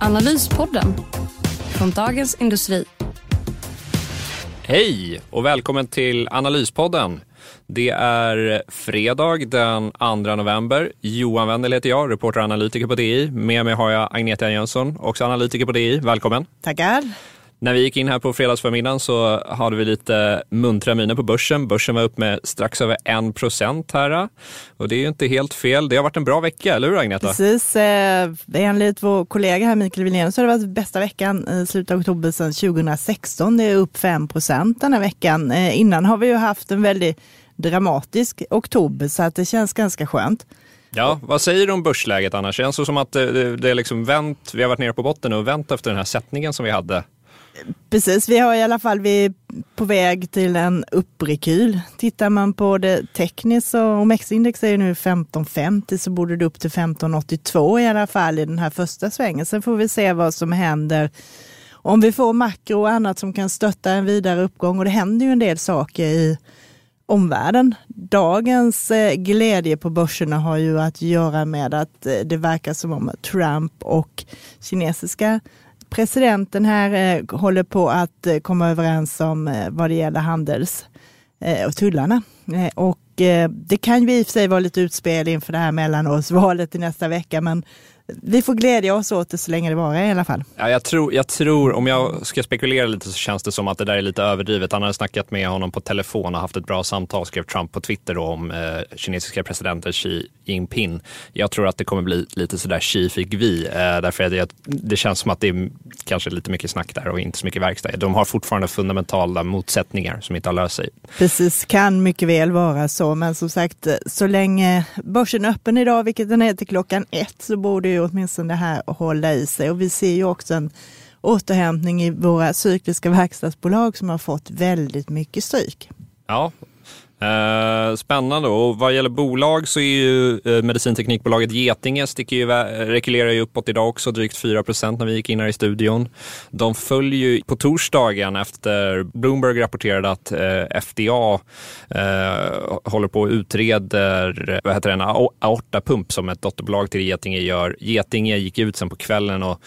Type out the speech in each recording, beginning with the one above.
Analyspodden från Dagens Industri. Hej och välkommen till Analyspodden. Det är fredag den 2 november. Johan Wendel heter jag, reporter och analytiker på DI. Med mig har jag Agneta Jönsson, också analytiker på DI. Välkommen. Tackar. När vi gick in här på fredagsförmiddagen så hade vi lite muntra miner på börsen. Börsen var upp med strax över 1 procent här. Och det är ju inte helt fel. Det har varit en bra vecka, eller hur Agneta? Precis. Eh, enligt vår kollega här Mikael Wilén så har det varit bästa veckan i slutet av oktober sedan 2016. Det är upp 5 procent den här veckan. Eh, innan har vi ju haft en väldigt dramatisk oktober så att det känns ganska skönt. Ja, vad säger du om börsläget annars? Det känns som att det, det är liksom vänt, vi har varit nere på botten och vänt efter den här sättningen som vi hade Precis, vi har i alla fall, vi är på väg till en upprekyl. Tittar man på det tekniskt så OMX-index är nu 1550 så borde det upp till 1582 i alla fall i den här första svängen. Sen får vi se vad som händer om vi får makro och annat som kan stötta en vidare uppgång och det händer ju en del saker i omvärlden. Dagens eh, glädje på börserna har ju att göra med att eh, det verkar som om Trump och kinesiska presidenten här eh, håller på att eh, komma överens om eh, vad det gäller handels eh, och tullarna. Eh, och eh, det kan ju i och för sig vara lite utspel inför det här mellanårsvalet i nästa vecka, men vi får glädja oss åt det så länge det varar i alla fall. Ja, jag, tror, jag tror, om jag ska spekulera lite så känns det som att det där är lite överdrivet. Han hade snackat med honom på telefon och haft ett bra samtal, skrev Trump på Twitter då, om eh, kinesiska presidenten Xi Jinping. Jag tror att det kommer bli lite sådär Xi fick vi, eh, därför att det, det känns som att det är kanske lite mycket snack där och inte så mycket verkstad. De har fortfarande fundamentala motsättningar som inte har löst sig. Precis, kan mycket väl vara så, men som sagt, så länge börsen är öppen idag, vilket den är till klockan ett, så borde ju åtminstone det här att hålla i sig. Och vi ser ju också en återhämtning i våra cykliska verkstadsbolag som har fått väldigt mycket stryk. Ja, Eh, spännande. Och vad gäller bolag så är ju eh, medicinteknikbolaget Getinge sticker ju, rekylerar ju uppåt idag också, drygt 4 när vi gick in här i studion. De följer ju på torsdagen efter Bloomberg rapporterade att eh, FDA eh, håller på och utreder vad heter det, en aortapump som ett dotterbolag till Getinge gör. Getinge gick ut sen på kvällen och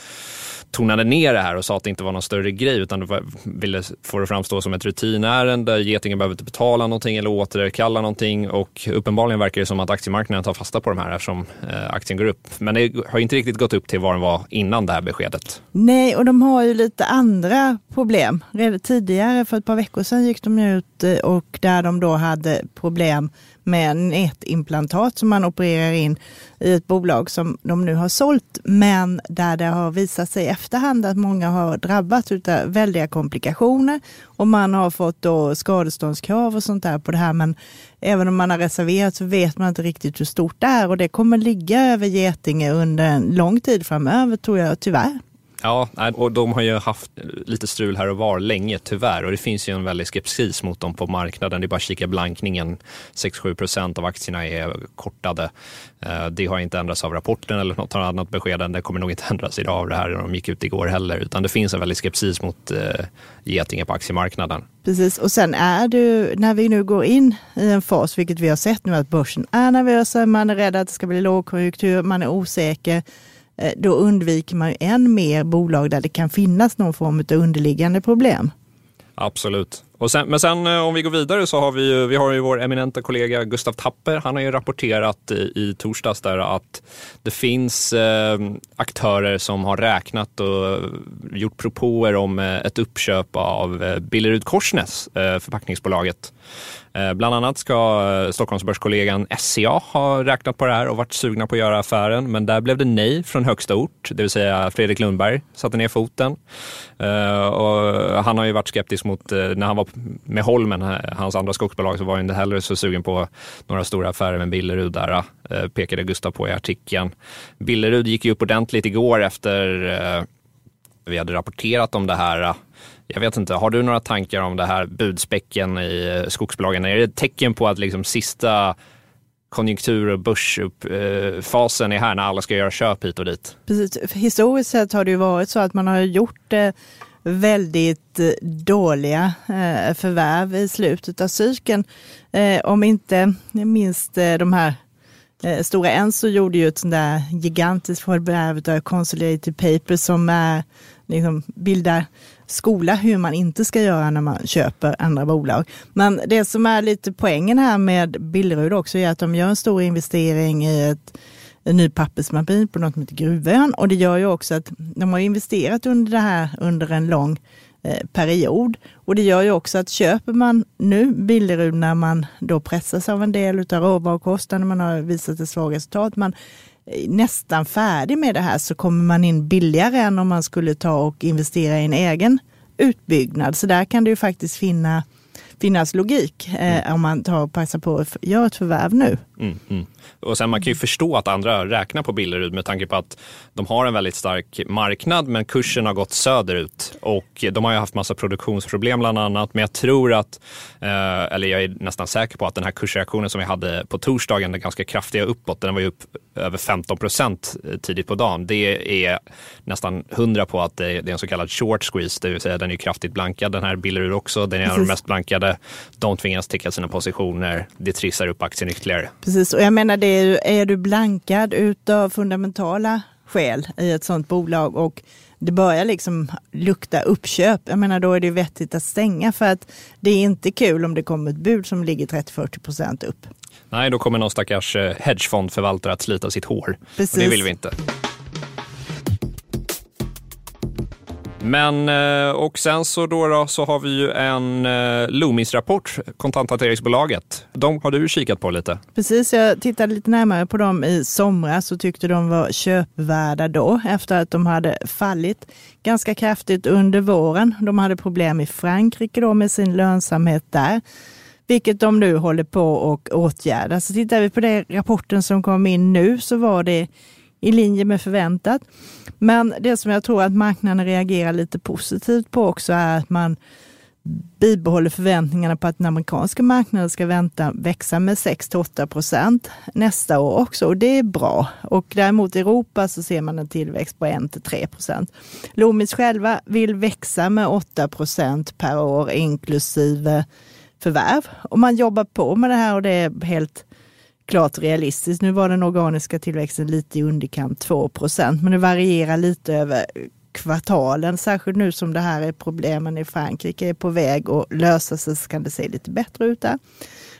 tonade ner det här och sa att det inte var någon större grej utan det ville få det framstå som ett rutinärende. Getingen behöver inte betala någonting eller återkalla någonting och uppenbarligen verkar det som att aktiemarknaden tar fasta på de här eftersom eh, aktien går upp. Men det har inte riktigt gått upp till vad den var innan det här beskedet. Nej, och de har ju lite andra problem. Redan tidigare, för ett par veckor sedan, gick de ut eh, och där de då hade problem med nätimplantat som man opererar in i ett bolag som de nu har sålt, men där det har visat sig i efterhand att många har drabbats av väldiga komplikationer och man har fått då skadeståndskrav och sånt där på det här. Men även om man har reserverat så vet man inte riktigt hur stort det är och det kommer ligga över Getinge under en lång tid framöver tror jag, tyvärr. Ja, och de har ju haft lite strul här och var länge tyvärr och det finns ju en väldig skepsis mot dem på marknaden. Det är bara att kika blankningen. 6-7 procent av aktierna är kortade. Eh, det har inte ändrats av rapporten eller något annat besked än det kommer nog inte ändras idag av det här när de gick ut igår heller. Utan det finns en väldig skepsis mot eh, Getinge på aktiemarknaden. Precis, och sen är det när vi nu går in i en fas, vilket vi har sett nu att börsen är nervösa, man är rädd att det ska bli lågkonjunktur, man är osäker Eh, då undviker man ju än mer bolag där det kan finnas någon form av underliggande problem. Absolut. Och sen, men sen eh, om vi går vidare så har vi ju, vi har ju vår eminenta kollega Gustav Tapper. Han har ju rapporterat i, i torsdags där att det finns eh, aktörer som har räknat och gjort propåer om eh, ett uppköp av eh, Billerud Korsnäs, eh, förpackningsbolaget. Eh, bland annat ska eh, Stockholmsbörskollegan SCA ha räknat på det här och varit sugna på att göra affären, men där blev det nej från högsta ort, det vill säga Fredrik Lundberg satte ner foten. Eh, och han har ju varit skeptisk mot, när han var med Holmen, hans andra skogsbolag, så var han inte heller så sugen på några stora affärer med Billerud där, pekade Gustav på i artikeln. Billerud gick ju upp ordentligt igår efter Vi hade rapporterat om det här jag vet inte, har du några tankar om det här budspäcken i eh, skogsbolagen? Är det ett tecken på att liksom sista konjunktur och börsfasen är här när alla ska göra köp hit och dit? Precis. Historiskt sett har det ju varit så att man har gjort eh, väldigt eh, dåliga förvärv i slutet av cykeln. Om inte minst de här Stora Enso gjorde ju ett sånt där gigantiskt förvärv av Consolidated Paper som är, liksom, bildar skola hur man inte ska göra när man köper andra bolag. Men det som är lite poängen här med Billerud också är att de gör en stor investering i ett en ny pappersmaskin på något som heter Gruvön och det gör ju också att de har investerat under det här under en lång eh, period. Och det gör ju också att köper man nu Billerud när man då pressas av en del av råvarukostnaden, man har visat ett svagt resultat, man nästan färdig med det här så kommer man in billigare än om man skulle ta och investera i en egen utbyggnad. Så där kan det ju faktiskt finna, finnas logik eh, mm. om man tar och passar på att göra ett förvärv nu. Mm, mm. Och sen man kan ju förstå att andra räknar på Billerud med tanke på att de har en väldigt stark marknad men kursen har gått söderut och de har ju haft massa produktionsproblem bland annat. Men jag tror att, eh, eller jag är nästan säker på att den här kursreaktionen som vi hade på torsdagen, den ganska kraftiga uppåt, den var ju upp över 15 procent tidigt på dagen. Det är nästan hundra på att det är en så kallad short squeeze, det vill säga den är kraftigt blankad. Den här Billerud också, den är en av de mest blankade. De tvingas täcka sina positioner, det trissar upp aktien ytterligare. Precis, och jag menar det är, är du blankad utav fundamentala skäl i ett sådant bolag och det börjar liksom lukta uppköp, jag menar då är det vettigt att stänga för att det är inte kul om det kommer ett bud som ligger 30-40 procent upp. Nej, då kommer någon stackars eh, hedgefondförvaltare att slita sitt hår. Precis. Och det vill vi inte. Men, eh, och sen så, då, då så har vi ju en eh, Loomis-rapport, kontanthanteringsbolaget. De har du kikat på lite. Precis, jag tittade lite närmare på dem i somras och tyckte de var köpvärda då efter att de hade fallit ganska kraftigt under våren. De hade problem i Frankrike då med sin lönsamhet där vilket de nu håller på och åtgärda. Så tittar vi på den rapporten som kom in nu så var det i linje med förväntat. Men det som jag tror att marknaden reagerar lite positivt på också är att man bibehåller förväntningarna på att den amerikanska marknaden ska vänta växa med 6-8 procent nästa år också och det är bra. Och däremot i Europa så ser man en tillväxt på 1-3 procent. Loomis själva vill växa med 8 procent per år inklusive förvärv. Och man jobbar på med det här och det är helt klart realistiskt. Nu var den organiska tillväxten lite i underkant 2 procent, men det varierar lite över kvartalen. Särskilt nu som det här är problemen i Frankrike är på väg att lösa sig så kan det se lite bättre ut där.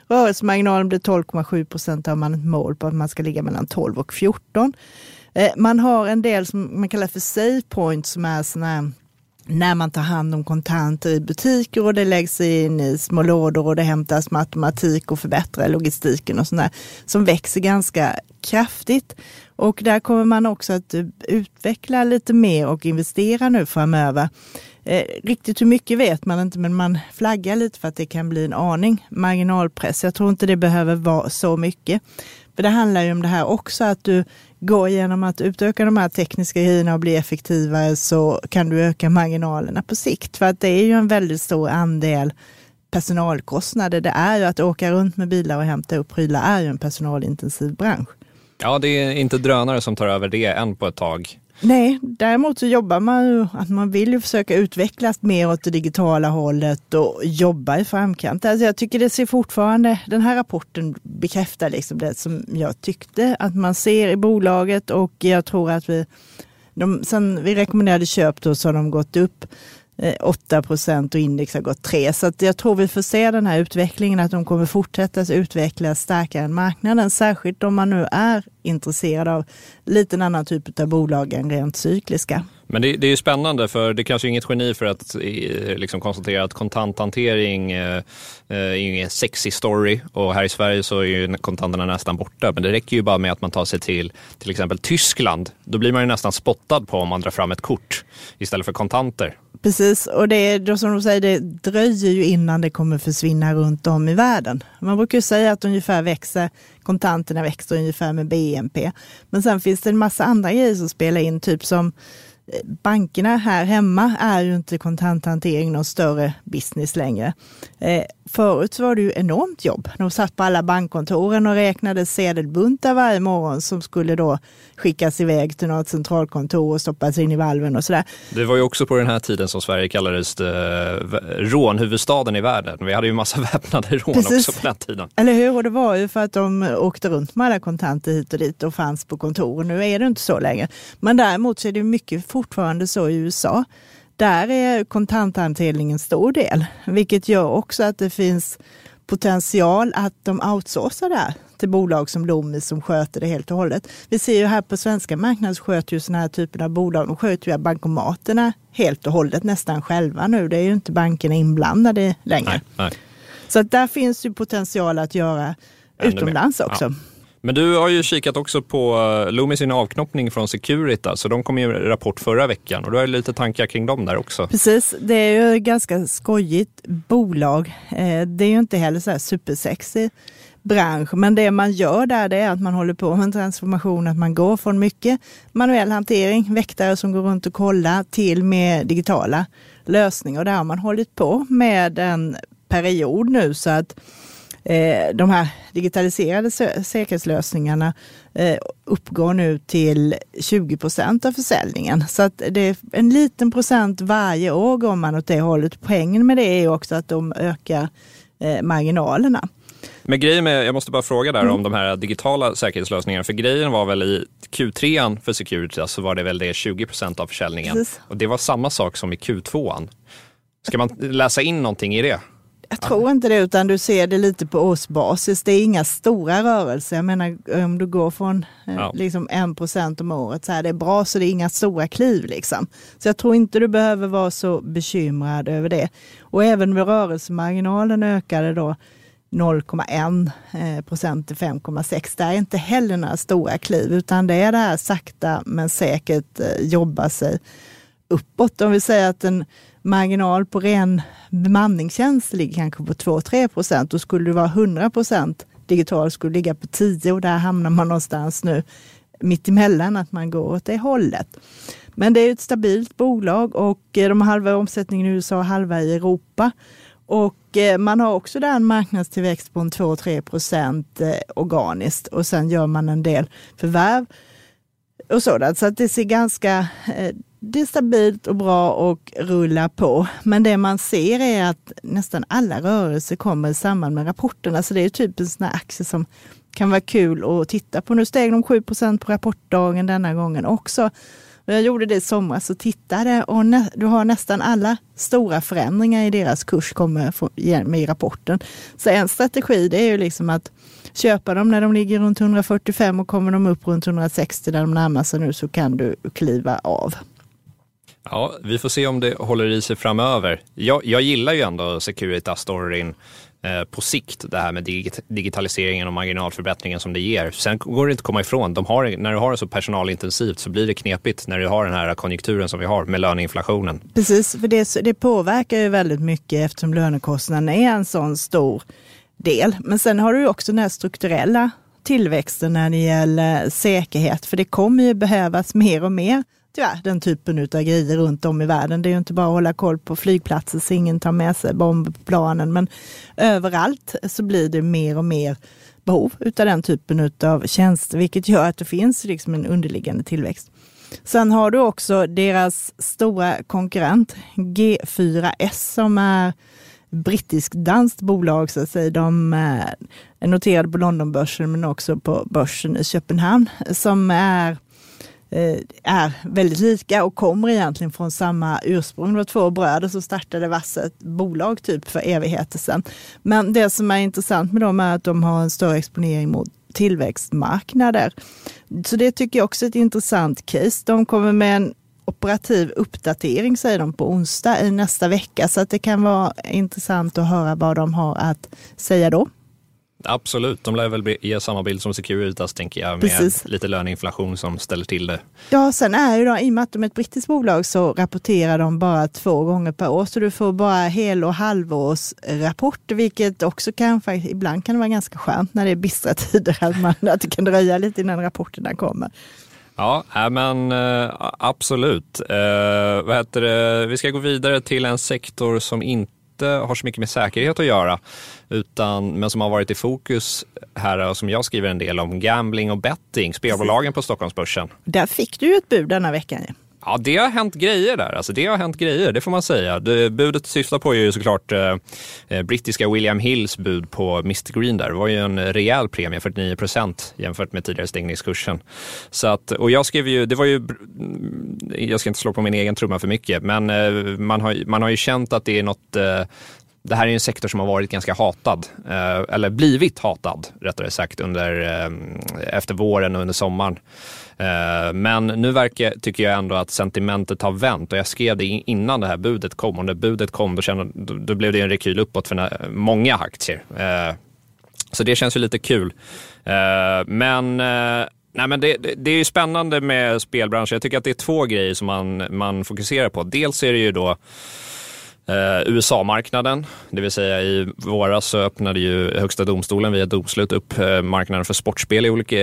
Rörelsemarginalen blir 12,7 procent har man ett mål på att man ska ligga mellan 12 och 14. Eh, man har en del som man kallar för save points som är sådana här när man tar hand om kontanter i butiker och det läggs in i små lådor och det hämtas matematik och förbättrar logistiken och sådär som växer ganska kraftigt. Och där kommer man också att utveckla lite mer och investera nu framöver. Eh, riktigt hur mycket vet man inte, men man flaggar lite för att det kan bli en aning marginalpress. Jag tror inte det behöver vara så mycket. För det handlar ju om det här också, att du går genom att utöka de här tekniska grejerna och bli effektivare så kan du öka marginalerna på sikt. För att det är ju en väldigt stor andel personalkostnader. Det är ju att åka runt med bilar och hämta upp prylar är ju en personalintensiv bransch. Ja, det är inte drönare som tar över det än på ett tag. Nej, däremot så jobbar man ju, att man vill ju försöka utvecklas mer åt det digitala hållet och jobba i framkant. Alltså jag tycker det ser fortfarande, den här rapporten bekräftar liksom det som jag tyckte att man ser i bolaget och jag tror att vi, de, sen vi rekommenderade köp då så har de gått upp Eh, 8 procent och index har gått 3. Så jag tror vi får se den här utvecklingen, att de kommer fortsätta utvecklas starkare än marknaden. Särskilt om man nu är intresserad av lite annan typ av bolag än rent cykliska. Men det, det, är ju spännande för det kanske är inget geni för att eh, liksom konstatera att kontanthantering eh, eh, är ju ingen sexy story och här i Sverige så är ju kontanterna nästan borta. Men det räcker ju bara med att man tar sig till till exempel Tyskland. Då blir man ju nästan spottad på om man drar fram ett kort istället för kontanter. Precis, och det är då som de säger, det dröjer ju innan det kommer försvinna runt om i världen. Man brukar ju säga att ungefär växer, kontanterna växer ungefär med BNP. Men sen finns det en massa andra grejer som spelar in, typ som bankerna här hemma är ju inte kontanthantering någon större business längre. Eh, Förut var det ju enormt jobb. De satt på alla bankkontoren och räknade sedelbuntar varje morgon som skulle då skickas iväg till något centralkontor och stoppas in i valven och sådär. Det var ju också på den här tiden som Sverige kallades eh, rånhuvudstaden i världen. Vi hade ju massa väpnade rån Precis. också på den tiden. Eller hur? Och det var ju för att de åkte runt med alla kontanter hit och dit och fanns på kontor. Nu är det inte så längre. Men däremot så är det mycket fortfarande så i USA. Där är kontanthanteringen en stor del, vilket gör också att det finns potential att de outsourcar det här till bolag som Loomis som sköter det helt och hållet. Vi ser ju här på svenska marknaden så sköter ju sådana här typer av bolag, de sköter ju bankomaterna helt och hållet nästan själva nu. Det är ju inte bankerna inblandade längre. Nej, nej. Så att där finns ju potential att göra Ännu utomlands mer. också. Ja. Men du har ju kikat också på eh, Loomis sin avknoppning från Securita, så de kom ju en rapport förra veckan och du har lite tankar kring dem där också. Precis, det är ju ganska skojigt bolag. Eh, det är ju inte heller så här supersexy bransch. Men det man gör där det är att man håller på med en transformation, att man går från mycket manuell hantering, väktare som går runt och kollar, till mer digitala lösningar. Och där har man hållit på med en period nu så att de här digitaliserade säkerhetslösningarna eh, uppgår nu till 20 procent av försäljningen. Så att det är en liten procent varje år går man åt det hållet. Poängen med det är också att de ökar eh, marginalerna. Men grejen med, jag måste bara fråga där mm. om de här digitala säkerhetslösningarna. För grejen var väl i Q3 för Security så var det väl det 20 procent av försäljningen. Precis. Och det var samma sak som i Q2. Ska man läsa in någonting i det? Jag tror inte det, utan du ser det lite på årsbasis. Det är inga stora rörelser. Jag menar om du går från eh, ja. liksom 1 procent om året, så här, det är bra så det är inga stora kliv. Liksom. Så jag tror inte du behöver vara så bekymrad över det. Och även med rörelsemarginalen ökade då 0,1 eh, procent till 5,6. Det är inte heller några stora kliv, utan det är det här sakta men säkert eh, jobba sig uppåt. Om vi säger att en marginal på ren bemanningstjänst ligger kanske på 2-3 procent, då skulle det vara 100 procent digital skulle ligga på 10 och där hamnar man någonstans nu mittemellan, att man går åt det hållet. Men det är ett stabilt bolag och eh, de har halva omsättningen i USA och halva i Europa. Och eh, man har också där en marknadstillväxt på 2-3 procent eh, organiskt och sen gör man en del förvärv och sådant. Så att det ser ganska det är stabilt och bra och rullar på. Men det man ser är att nästan alla rörelser kommer i samband med rapporterna. Så det är typ en sån här aktie som kan vara kul att titta på. Nu steg de 7% på rapportdagen denna gången också. Jag gjorde det i somras och tittade och du har nästan alla stora förändringar i deras kurs kommer med i rapporten. Så en strategi det är ju liksom att köpa dem när de ligger runt 145 och kommer de upp runt 160 när de närmar sig nu så kan du kliva av. Ja, vi får se om det håller i sig framöver. Jag, jag gillar ju ändå Securitas-storyn Eh, på sikt det här med digitaliseringen och marginalförbättringen som det ger. Sen går det inte att komma ifrån, de har, när du har det så personalintensivt så blir det knepigt när du har den här konjunkturen som vi har med löneinflationen. Precis, för det, det påverkar ju väldigt mycket eftersom lönekostnaden är en sån stor del. Men sen har du ju också den här strukturella tillväxten när det gäller säkerhet, för det kommer ju behövas mer och mer tyvärr den typen av grejer runt om i världen. Det är ju inte bara att hålla koll på flygplatser så ingen tar med sig bomber på planen, men överallt så blir det mer och mer behov utav den typen av tjänster, vilket gör att det finns liksom en underliggande tillväxt. Sen har du också deras stora konkurrent G4S som är brittisk-danskt bolag. Så att säga. De eh, är noterade på Londonbörsen men också på börsen i Köpenhamn som är Eh, är väldigt lika och kommer egentligen från samma ursprung. Det var två bröder som startade varsitt ett bolag typ för evigheter sedan. Men det som är intressant med dem är att de har en större exponering mot tillväxtmarknader. Så det tycker jag också är ett intressant case. De kommer med en operativ uppdatering säger de på onsdag i nästa vecka. Så att det kan vara intressant att höra vad de har att säga då. Absolut, de lär väl ge samma bild som Securitas tänker jag, med Precis. lite löneinflation som ställer till det. Ja, sen är ju då, i och med att de är ett brittiskt bolag så rapporterar de bara två gånger per år, så du får bara hel och halvårsrapport, vilket också kan, ibland kan vara ganska skönt när det är bistra tider, att, man, att det kan dröja lite innan rapporterna kommer. Ja, men äh, absolut. Det? Vi ska gå vidare till en sektor som inte har så mycket med säkerhet att göra, utan, men som har varit i fokus här och som jag skriver en del om, gambling och betting, spelbolagen på Stockholmsbörsen. Där fick du ju ett bud denna veckan. Ja, det har hänt grejer där. Alltså, det har hänt grejer, det får man säga. Det, budet syftar på är ju såklart eh, eh, brittiska William Hills bud på Mr Green där. Det var ju en rejäl premie, 49 procent jämfört med tidigare stängningskursen. Så att, och jag skrev ju, det var ju, mm, jag ska inte slå på min egen trumma för mycket, men eh, man, har, man har ju känt att det är något eh, det här är en sektor som har varit ganska hatad, eh, eller blivit hatad rättare sagt, under, eh, efter våren och under sommaren. Eh, men nu verkar, tycker jag ändå att sentimentet har vänt och jag skrev det innan det här budet kom och när budet kom då, kände, då, då blev det en rekyl uppåt för många aktier. Så det känns ju lite kul. Men Nej, men det, det, det är ju spännande med spelbranschen. Jag tycker att det är två grejer som man, man fokuserar på. Dels är det ju då Eh, USA-marknaden, det vill säga i våras så öppnade ju Högsta domstolen via domslut upp eh, marknaden för sportspel i olika,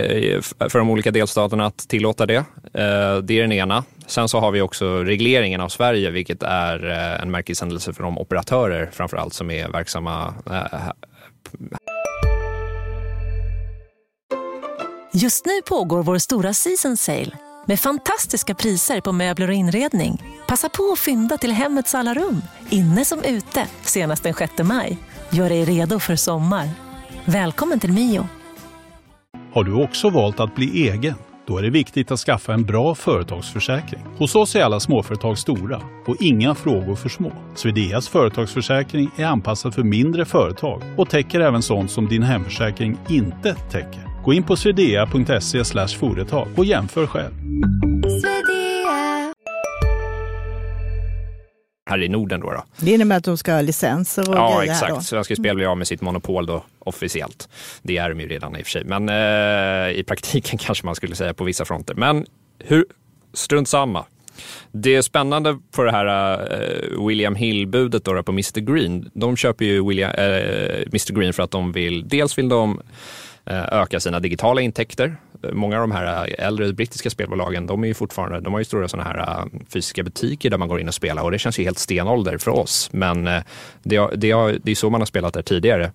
för de olika delstaterna att tillåta det. Eh, det är den ena. Sen så har vi också regleringen av Sverige, vilket är eh, en märkeshändelse för de operatörer framför allt som är verksamma eh, Just nu pågår vår stora season sale med fantastiska priser på möbler och inredning. Passa på att fynda till hemmets alla rum, inne som ute, senast den 6 maj. Gör dig redo för sommar. Välkommen till Mio. Har du också valt att bli egen? Då är det viktigt att skaffa en bra företagsförsäkring. Hos oss är alla småföretag stora och inga frågor för små. Swedeas företagsförsäkring är anpassad för mindre företag och täcker även sånt som din hemförsäkring inte täcker. Gå in på swedea.se företag och jämför själv. Här i Norden då, då. Det innebär att de ska ha licenser och Ja, exakt. Då. Svenska Spel blir av med sitt monopol då officiellt. Det är de ju redan i och för sig, men eh, i praktiken kanske man skulle säga på vissa fronter. Men hur, strunt samma. Det spännande på det här uh, William Hill-budet då, då på Mr Green, de köper ju William, uh, Mr Green för att de vill, dels vill de Eh, Eh, öka sina digitala intäkter. Många av de här eh, äldre brittiska spelbolagen, de, är ju fortfarande, de har ju stora såna här eh, fysiska butiker där man går in och spelar och det känns ju helt stenålder för oss. Men det, det, det är så man har spelat där tidigare.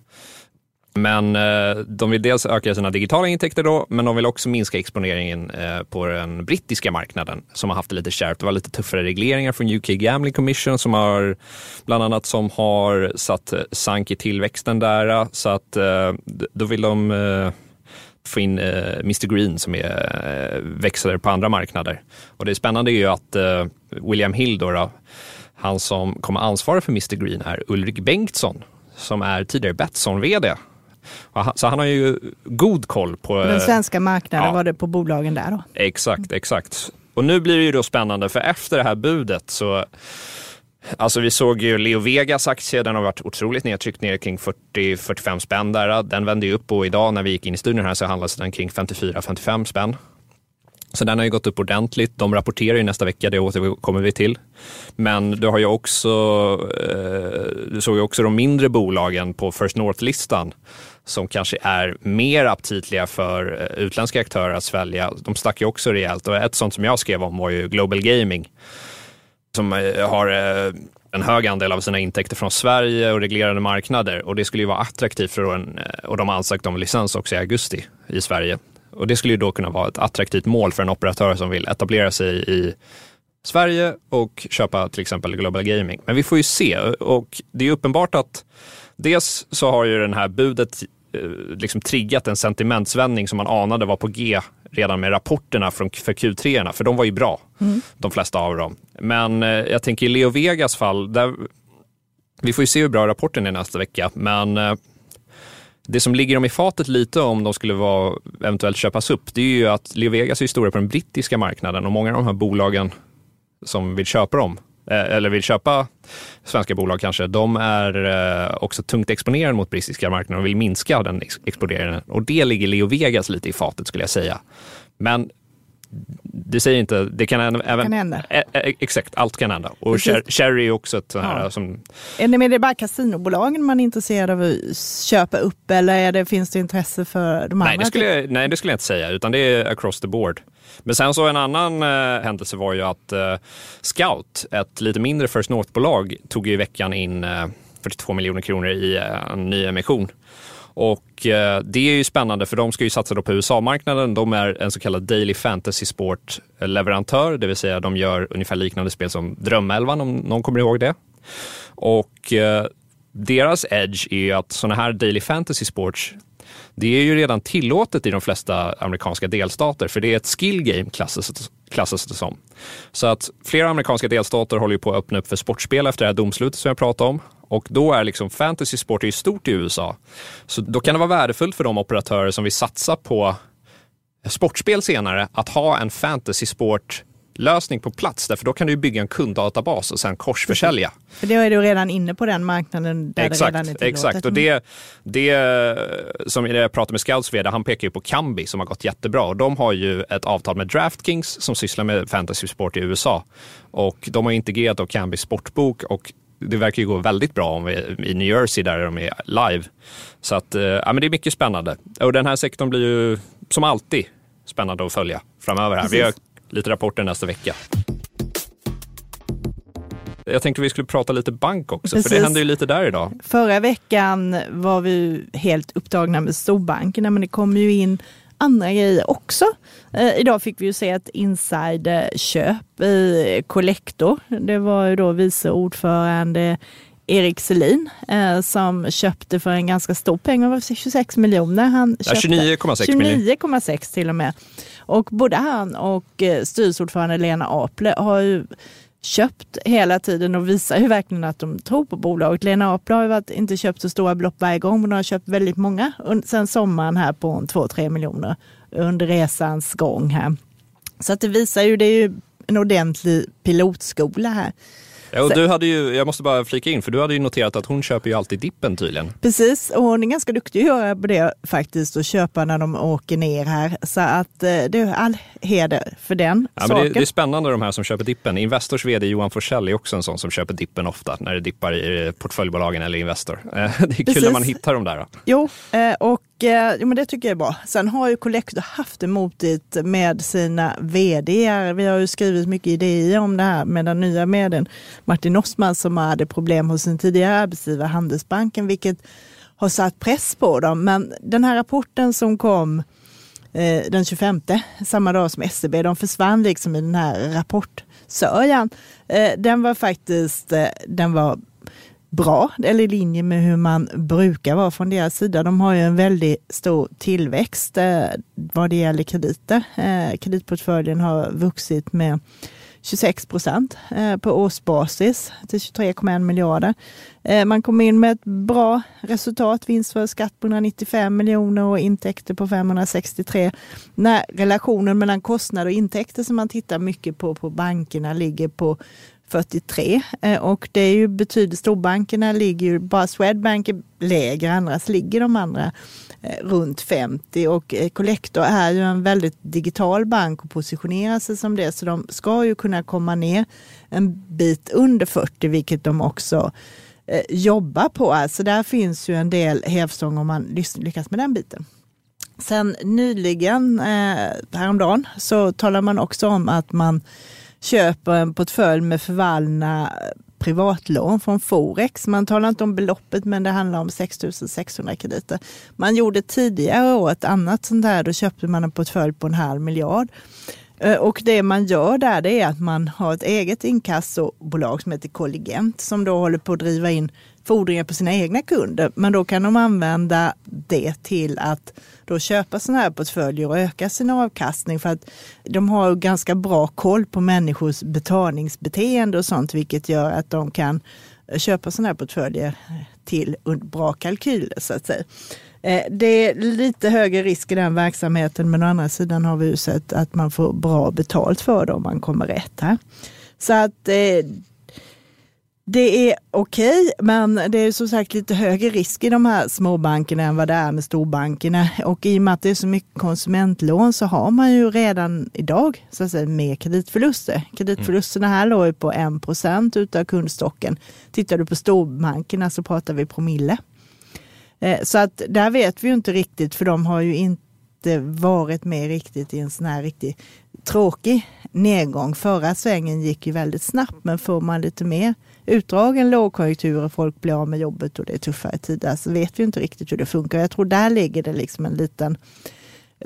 Men eh, de vill dels öka sina digitala intäkter då, men de vill också minska exponeringen eh, på den brittiska marknaden som har haft det lite kärvt. Det var lite tuffare regleringar från UK Gambling Commission som har bland annat som har satt eh, sank i tillväxten där. Så att eh, då vill de eh, få in Mr Green som är växlare på andra marknader. Och det spännande är ju att William Hill då, då han som kommer ansvara för Mr Green är Ulrik Bengtsson som är tidigare Betsson-vd så han har ju god koll på... Den svenska marknaden ja, var det på bolagen där då? Exakt, exakt. Och nu blir det ju då spännande för efter det här budet så Alltså vi såg ju Leo Vegas aktie, den har varit otroligt nedtryckt ner kring 40-45 spänn där. Den vände ju upp och idag när vi gick in i studion här så handlas den kring 54-55 spänn. Så den har ju gått upp ordentligt. De rapporterar ju nästa vecka, det återkommer vi till. Men du har ju också, eh, du såg ju också de mindre bolagen på First North-listan som kanske är mer aptitliga för eh, utländska aktörer att svälja. De stack ju också rejält och ett sånt som jag skrev om var ju Global Gaming som eh, har eh, en hög andel av sina intäkter från Sverige och reglerade marknader och det skulle ju vara attraktivt för en, och de ansökte om licens också i augusti i Sverige. Och det skulle ju då kunna vara ett attraktivt mål för en operatör som vill etablera sig i Sverige och köpa till exempel Global Gaming. Men vi får ju se och det är uppenbart att dels så har ju den här budet liksom triggat en sentimentsvändning som man anade var på G redan med rapporterna från, för Q3, för de var ju bra, mm. de flesta av dem. Men eh, jag tänker i Leo Vegas fall, där, vi får ju se hur bra rapporten är nästa vecka, men eh, det som ligger dem i fatet lite om de skulle vara, eventuellt köpas upp, det är ju att Leo Vegas är stora på den brittiska marknaden och många av de här bolagen som vill köpa dem, eh, eller vill köpa svenska bolag kanske, de är eh, också tungt exponerade mot brittiska marknaden och vill minska den exponeringen. Och det ligger Leo Vegas lite i fatet skulle jag säga. Men det säger inte, det kan även... kan hända. Ä, exakt, allt kan hända. Och Cherry är också ett sånt här ja. som... Är det, med det bara kasinobolagen man är intresserad av att köpa upp eller är det, finns det intresse för de andra? Nej det, skulle jag, nej, det skulle jag inte säga, utan det är across the board. Men sen så en annan eh, händelse var ju att eh, Scout, ett lite mindre First North-bolag, tog i veckan in eh, 42 miljoner kronor i eh, en ny emission. Och eh, det är ju spännande för de ska ju satsa då på USA-marknaden. De är en så kallad Daily Fantasy Sport-leverantör, eh, det vill säga de gör ungefär liknande spel som Drömelvan om någon kommer ihåg det. Och eh, deras edge är ju att sådana här Daily Fantasy Sports det är ju redan tillåtet i de flesta amerikanska delstater, för det är ett skill game klassas, klassas det som. Så att flera amerikanska delstater håller ju på att öppna upp för sportspel efter det här domslutet som jag pratade om. Och då är liksom fantasy sport är stort i USA. Så då kan det vara värdefullt för de operatörer som vill satsa på sportspel senare att ha en fantasy sport lösning på plats, därför då kan du bygga en kunddatabas och sen korsförsälja. För då är du redan inne på den marknaden där exakt, det redan är tillåtet. Exakt, och det, det som jag pratade med Scouts vd, han pekar ju på Kambi som har gått jättebra. Och de har ju ett avtal med Draftkings som sysslar med fantasy sport i USA. Och de har integrerat då Kambi sportbok och det verkar ju gå väldigt bra om i New Jersey där de är live. Så att, ja, men det är mycket spännande. Och den här sektorn blir ju som alltid spännande att följa framöver. Här. Vi har lite rapporter nästa vecka. Jag tänkte vi skulle prata lite bank också, Precis. för det händer ju lite där idag. Förra veckan var vi helt upptagna med storbankerna, men det kommer ju in andra grejer också. Eh, idag fick vi ju se ett insiderköp i Collector. Det var ju då vice ordförande Erik Selin eh, som köpte för en ganska stor peng, 26 miljoner. Han ja, 29,6 29,6 till och med. Och både han och eh, styrelseordförande Lena Aple har ju köpt hela tiden och visar ju verkligen att de tror på bolaget. Lena Aple har ju varit, inte köpt så stora belopp varje gång, men de har köpt väldigt många sen sommaren här på 2-3 miljoner under resans gång här. Så att det visar ju, det är ju en ordentlig pilotskola här. Ja, och du hade ju, jag måste bara flika in, för du hade ju noterat att hon köper ju alltid dippen tydligen. Precis, och hon är ganska duktig att göra på det faktiskt och köpa när de åker ner här. Så att eh, det är all heder för den ja, saken. Men det, det, är spännande de här som köper dippen. Investors vd Johan Forsell är också en sån som köper dippen ofta när det dippar i portföljbolagen eller Investor. Det är kul Precis. när man hittar dem där. Då. Jo, eh, och Eh, ja, men det tycker jag är bra. Sen har ju Collector haft det motigt med sina vd. Vi har ju skrivit mycket idéer om det här med den nya vdn Martin Osman som hade problem hos sin tidigare arbetsgivare Handelsbanken, vilket har satt press på dem. Men den här rapporten som kom eh, den 25, samma dag som SCB, de försvann liksom i den här rapportsörjan. Eh, den var faktiskt, eh, den var bra, eller i linje med hur man brukar vara från deras sida. De har ju en väldigt stor tillväxt eh, vad det gäller krediter. Eh, kreditportföljen har vuxit med 26 procent eh, på årsbasis till 23,1 miljarder. Eh, man kom in med ett bra resultat, vinst för skatt på 195 miljoner och intäkter på 563. När relationen mellan kostnader och intäkter som man tittar mycket på på bankerna ligger på 43 eh, och det är ju betyder storbankerna ligger ju, bara Swedbank är lägre, annars ligger de andra eh, runt 50 och eh, Collector är ju en väldigt digital bank och positionerar sig som det så de ska ju kunna komma ner en bit under 40 vilket de också jobbar på. Alltså där finns ju en del hävstång om man lyckas med den biten. Sen nyligen, häromdagen, så talar man också om att man köper en portfölj med förvallna privatlån från Forex. Man talar inte om beloppet, men det handlar om 6 600 krediter. Man gjorde tidigare år ett annat sånt här, då köpte man en portfölj på en halv miljard. Eh, och det man gör där det är att man har ett eget inkassobolag som heter Kolligent som då håller på att driva in fordringar på sina egna kunder. Men då kan de använda det till att då köpa sådana här portföljer och öka sin avkastning för att de har ganska bra koll på människors betalningsbeteende och sånt vilket gör att de kan köpa sådana här portföljer till bra kalkyler så att säga. Eh, det är lite högre risk i den verksamheten men å andra sidan har vi ju sett att man får bra betalt för det om man kommer rätt här. Så att eh, det är okej, okay, men det är som sagt lite högre risk i de här småbankerna än vad det är med storbankerna. Och i och med att det är så mycket konsumentlån så har man ju redan idag så att säga, mer kreditförluster. Kreditförlusterna här låg ju på 1 procent utav kundstocken. Tittar du på storbankerna så pratar vi promille. Eh, så att där vet vi ju inte riktigt för de har ju inte inte varit med riktigt i en sån här riktigt tråkig nedgång. Förra svängen gick ju väldigt snabbt men får man lite mer utdragen lågkonjunktur och folk blir av med jobbet och det är tuffare tider så vet vi inte riktigt hur det funkar. Jag tror där ligger det liksom en liten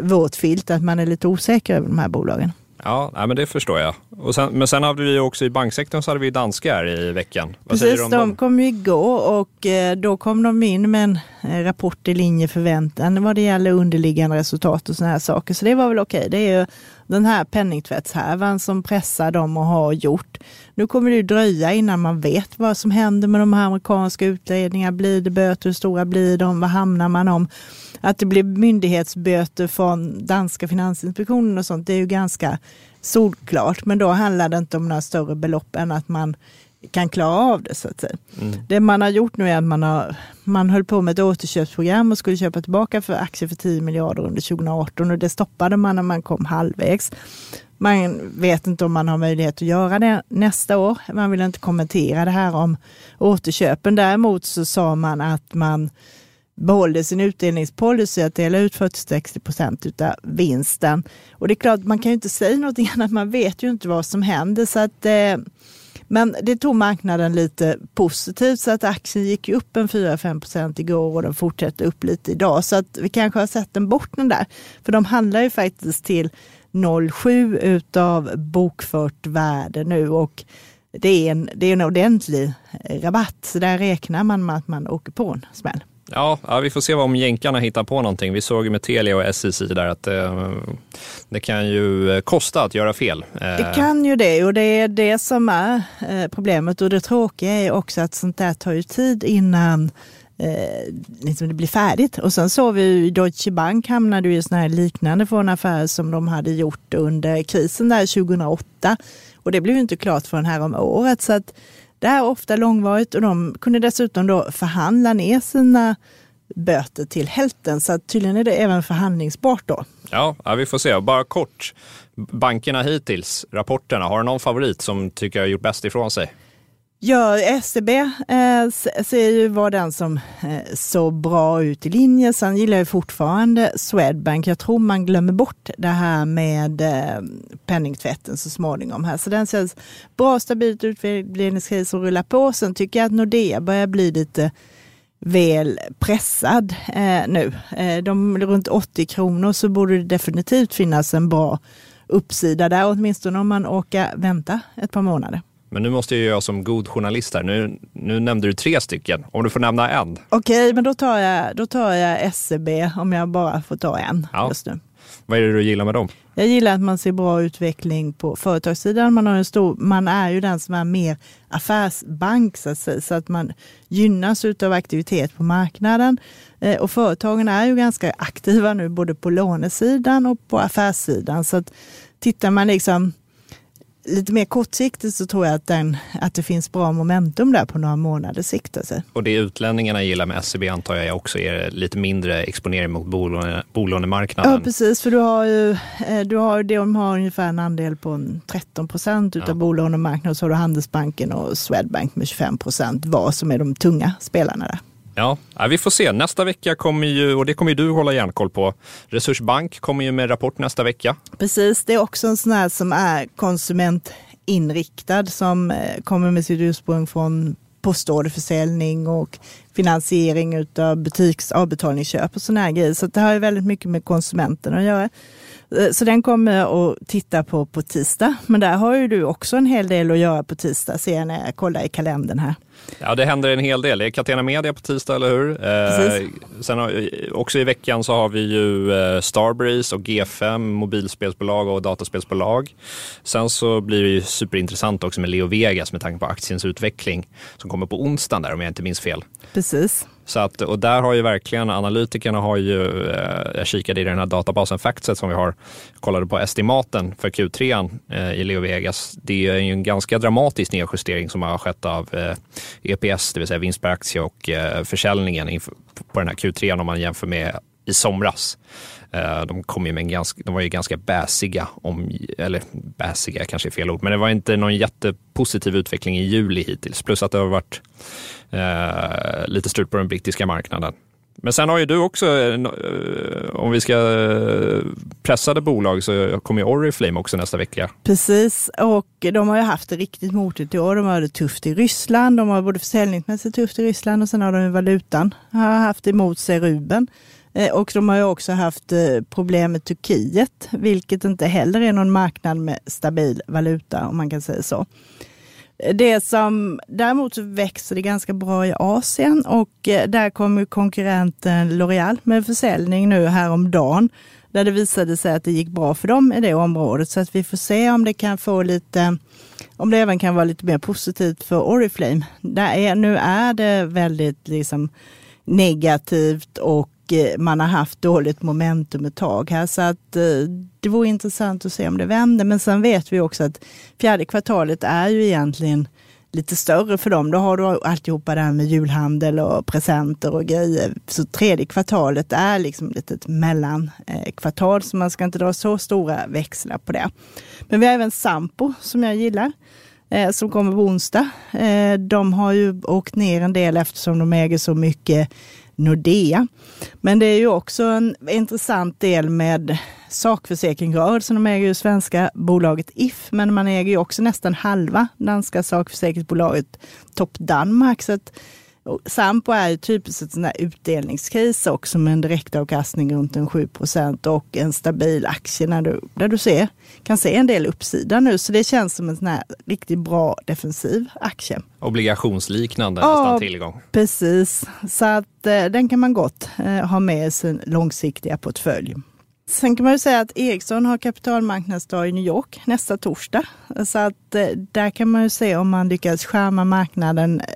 våt filt, att man är lite osäker över de här bolagen. Ja, nej, men det förstår jag. Och sen, men sen hade vi också i banksektorn så hade vi danska här i veckan. Vad Precis, de dem? kom ju igår och eh, då kom de in med en eh, rapport i linje förväntan vad det gäller underliggande resultat och sådana här saker. Så det var väl okej. Det är ju den här penningtvättshärvan som pressar dem och har gjort. Nu kommer det dröja innan man vet vad som händer med de här amerikanska utredningarna. Blir det böter? Hur stora blir de? Vad hamnar man om? Att det blir myndighetsböter från danska finansinspektionen och sånt, det är ju ganska solklart. Men då handlar det inte om några större belopp än att man kan klara av det så att säga. Mm. Det man har gjort nu är att man, har, man höll på med ett återköpsprogram och skulle köpa tillbaka för aktier för 10 miljarder under 2018 och det stoppade man när man kom halvvägs. Man vet inte om man har möjlighet att göra det nästa år. Man vill inte kommentera det här om återköpen. Däremot så sa man att man behåller sin utdelningspolicy att dela ut 40-60 procent av vinsten. Och det är klart, man kan ju inte säga någonting annat, man vet ju inte vad som händer. Så att, eh, men det tog marknaden lite positivt så att aktien gick upp en 4-5 procent igår och den fortsätter upp lite idag. Så att vi kanske har sett den bort, den där. För de handlar ju faktiskt till 0,7 utav bokfört värde nu och det är en, det är en ordentlig eh, rabatt. Så där räknar man med att man åker på en smäll. Ja, ja, vi får se om jänkarna hittar på någonting. Vi såg ju med Telia och SEC där att eh, det kan ju eh, kosta att göra fel. Eh. Det kan ju det och det är det som är eh, problemet. Och det tråkiga är också att sånt där tar ju tid innan eh, liksom det blir färdigt. Och sen såg vi Deutsche Bank hamnade i såna här liknande från affärer som de hade gjort under krisen där 2008. Och det blev ju inte klart förrän här om året. Så att det är ofta långvarigt och de kunde dessutom då förhandla ner sina böter till hälften. Så tydligen är det även förhandlingsbart då. Ja, ja, vi får se. Bara kort, bankerna hittills, rapporterna, har du någon favorit som tycker har gjort bäst ifrån sig? Ja, SEB eh, ser ju var den som eh, såg bra ut i linje. Sen gillar jag fortfarande Swedbank. Jag tror man glömmer bort det här med eh, penningtvätten så småningom. Här. Så den känns bra, stabilt utvecklingskris som rullar på. Sen tycker jag att Nordea börjar bli lite väl pressad eh, nu. Eh, de runt 80 kronor så borde det definitivt finnas en bra uppsida där, åtminstone om man orkar vänta ett par månader. Men nu måste jag som god journalist här, nu, nu nämnde du tre stycken, om du får nämna en. Okej, men då tar, jag, då tar jag SEB om jag bara får ta en ja. just nu. Vad är det du gillar med dem? Jag gillar att man ser bra utveckling på företagssidan. Man, har en stor, man är ju den som är mer affärsbank så att, säga, så att man gynnas av aktivitet på marknaden. Eh, och företagen är ju ganska aktiva nu både på lånesidan och på affärssidan. Så att tittar man liksom lite mer kortsiktigt så tror jag att, den, att det finns bra momentum där på några månaders sikt. Alltså. Och det utlänningarna gillar med SEB antar jag också är lite mindre exponering mot bolåne, bolånemarknaden. Ja precis, för du har ju, eh, du har, de har ungefär en andel på 13 procent utav ja. bolånemarknaden och så har du Handelsbanken och Swedbank med 25 procent var som är de tunga spelarna där. Ja, vi får se. Nästa vecka kommer ju, och det kommer ju du hålla järnkoll på, Resursbank kommer ju med rapport nästa vecka. Precis, det är också en sån här som är konsumentinriktad som eh, kommer med sitt ursprung från postorderförsäljning och finansiering av butiks avbetalningsköp och sådana här grejer. Så det har ju väldigt mycket med konsumenten att göra. Eh, så den kommer jag att titta på på tisdag. Men där har ju du också en hel del att göra på tisdag, ser jag när jag kollar i kalendern här. Ja, det händer en hel del. Det är Catena Media på tisdag, eller hur? Eh, sen har, också i veckan så har vi ju eh, Starbreeze och G5, mobilspelsbolag och dataspelsbolag. Sen så blir det ju superintressant också med Leo Vegas med tanke på aktiens utveckling som kommer på onsdagen där om jag inte minns fel. Precis. Så att, och där har ju verkligen analytikerna har ju, eh, jag kikade i den här databasen Factset som vi har, kollade på estimaten för Q3 eh, i Leo Vegas. Det är ju en ganska dramatisk nedjustering som har skett av eh, EPS, det vill säga vinst per aktie och eh, försäljningen på den här Q3 om man jämför med i somras. Eh, de, kom ju med en ganska, de var ju ganska bäsiga, om, eller bäsiga kanske är fel ord, men det var inte någon jättepositiv utveckling i juli hittills. Plus att det har varit eh, lite strul på den brittiska marknaden. Men sen har ju du också, eh, eh, om vi ska eh, pressa det bolag, så kommer ju Oriflame också nästa vecka. Precis, och de har ju haft det riktigt motigt i år. De har det tufft i Ryssland, de har både försäljningsmässigt tufft i Ryssland och sen har de ju valutan, har haft emot sig Ruben. Och de har ju också haft problem med Turkiet, vilket inte heller är någon marknad med stabil valuta om man kan säga så. Det som däremot växer det ganska bra i Asien och eh, där kommer konkurrenten L'Oreal med försäljning nu häromdagen där det visade sig att det gick bra för dem i det området. Så att vi får se om det kan få lite, om det även kan vara lite mer positivt för Oriflame. Där är, nu är det väldigt liksom negativt och Eh, man har haft dåligt momentum ett tag här. Så att eh, det vore intressant att se om det vänder. Men sen vet vi också att fjärde kvartalet är ju egentligen lite större för dem. Då har du alltihopa det här med julhandel och presenter och grejer. Så tredje kvartalet är liksom lite ett mellankvartal, eh, så man ska inte dra så stora växlar på det. Men vi har även Sampo som jag gillar, som kommer på onsdag. De har ju åkt ner en del eftersom de äger så mycket Nordea. Men det är ju också en intressant del med sakförsäkringsrörelsen. De äger ju svenska bolaget If, men man äger ju också nästan halva danska sakförsäkringsbolaget Top Danmark. Så att Sampo är ju typiskt ett sånt där utdelningscase också med en direktavkastning runt en 7% och en stabil aktie när du, där du ser, kan se en del uppsida nu. Så det känns som en sån här riktigt bra defensiv aktie. Obligationsliknande ja, nästan tillgång. Precis, så att eh, den kan man gott eh, ha med i sin långsiktiga portfölj. Sen kan man ju säga att Ericsson har kapitalmarknadsdag i New York nästa torsdag. Så att eh, där kan man ju se om man lyckas skärma marknaden eh,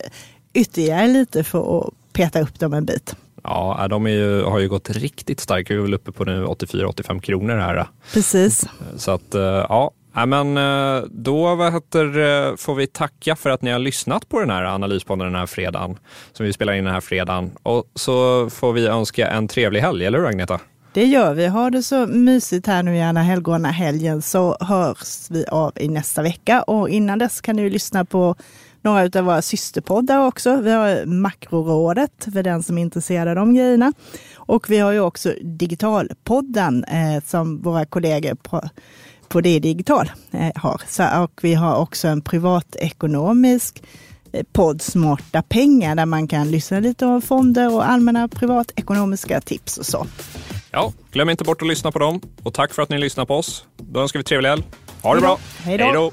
ytterligare lite för att peta upp dem en bit. Ja, de ju, har ju gått riktigt starkt. Vi är väl uppe på nu 84-85 kronor här. Precis. Så att, eh, ja. men eh, då vad heter, eh, får vi tacka för att ni har lyssnat på den här analyspodden den här fredagen, som vi spelar in den här fredagen. Och så får vi önska en trevlig helg, eller hur Agneta? Det gör vi. Ha det så mysigt här nu gärna helgona helgen så hörs vi av i nästa vecka. Och innan dess kan ni ju lyssna på några av våra systerpoddar också. Vi har Makrorådet för den som är intresserad av de grejerna. Och vi har ju också Digitalpodden eh, som våra kollegor på, på det digital eh, har. Så, och vi har också en privatekonomisk eh, podd Smarta pengar där man kan lyssna lite om fonder och allmänna privatekonomiska tips och så. Ja, glöm inte bort att lyssna på dem och tack för att ni lyssnar på oss. Då önskar vi trevlig helg. Ha det bra. Hej då.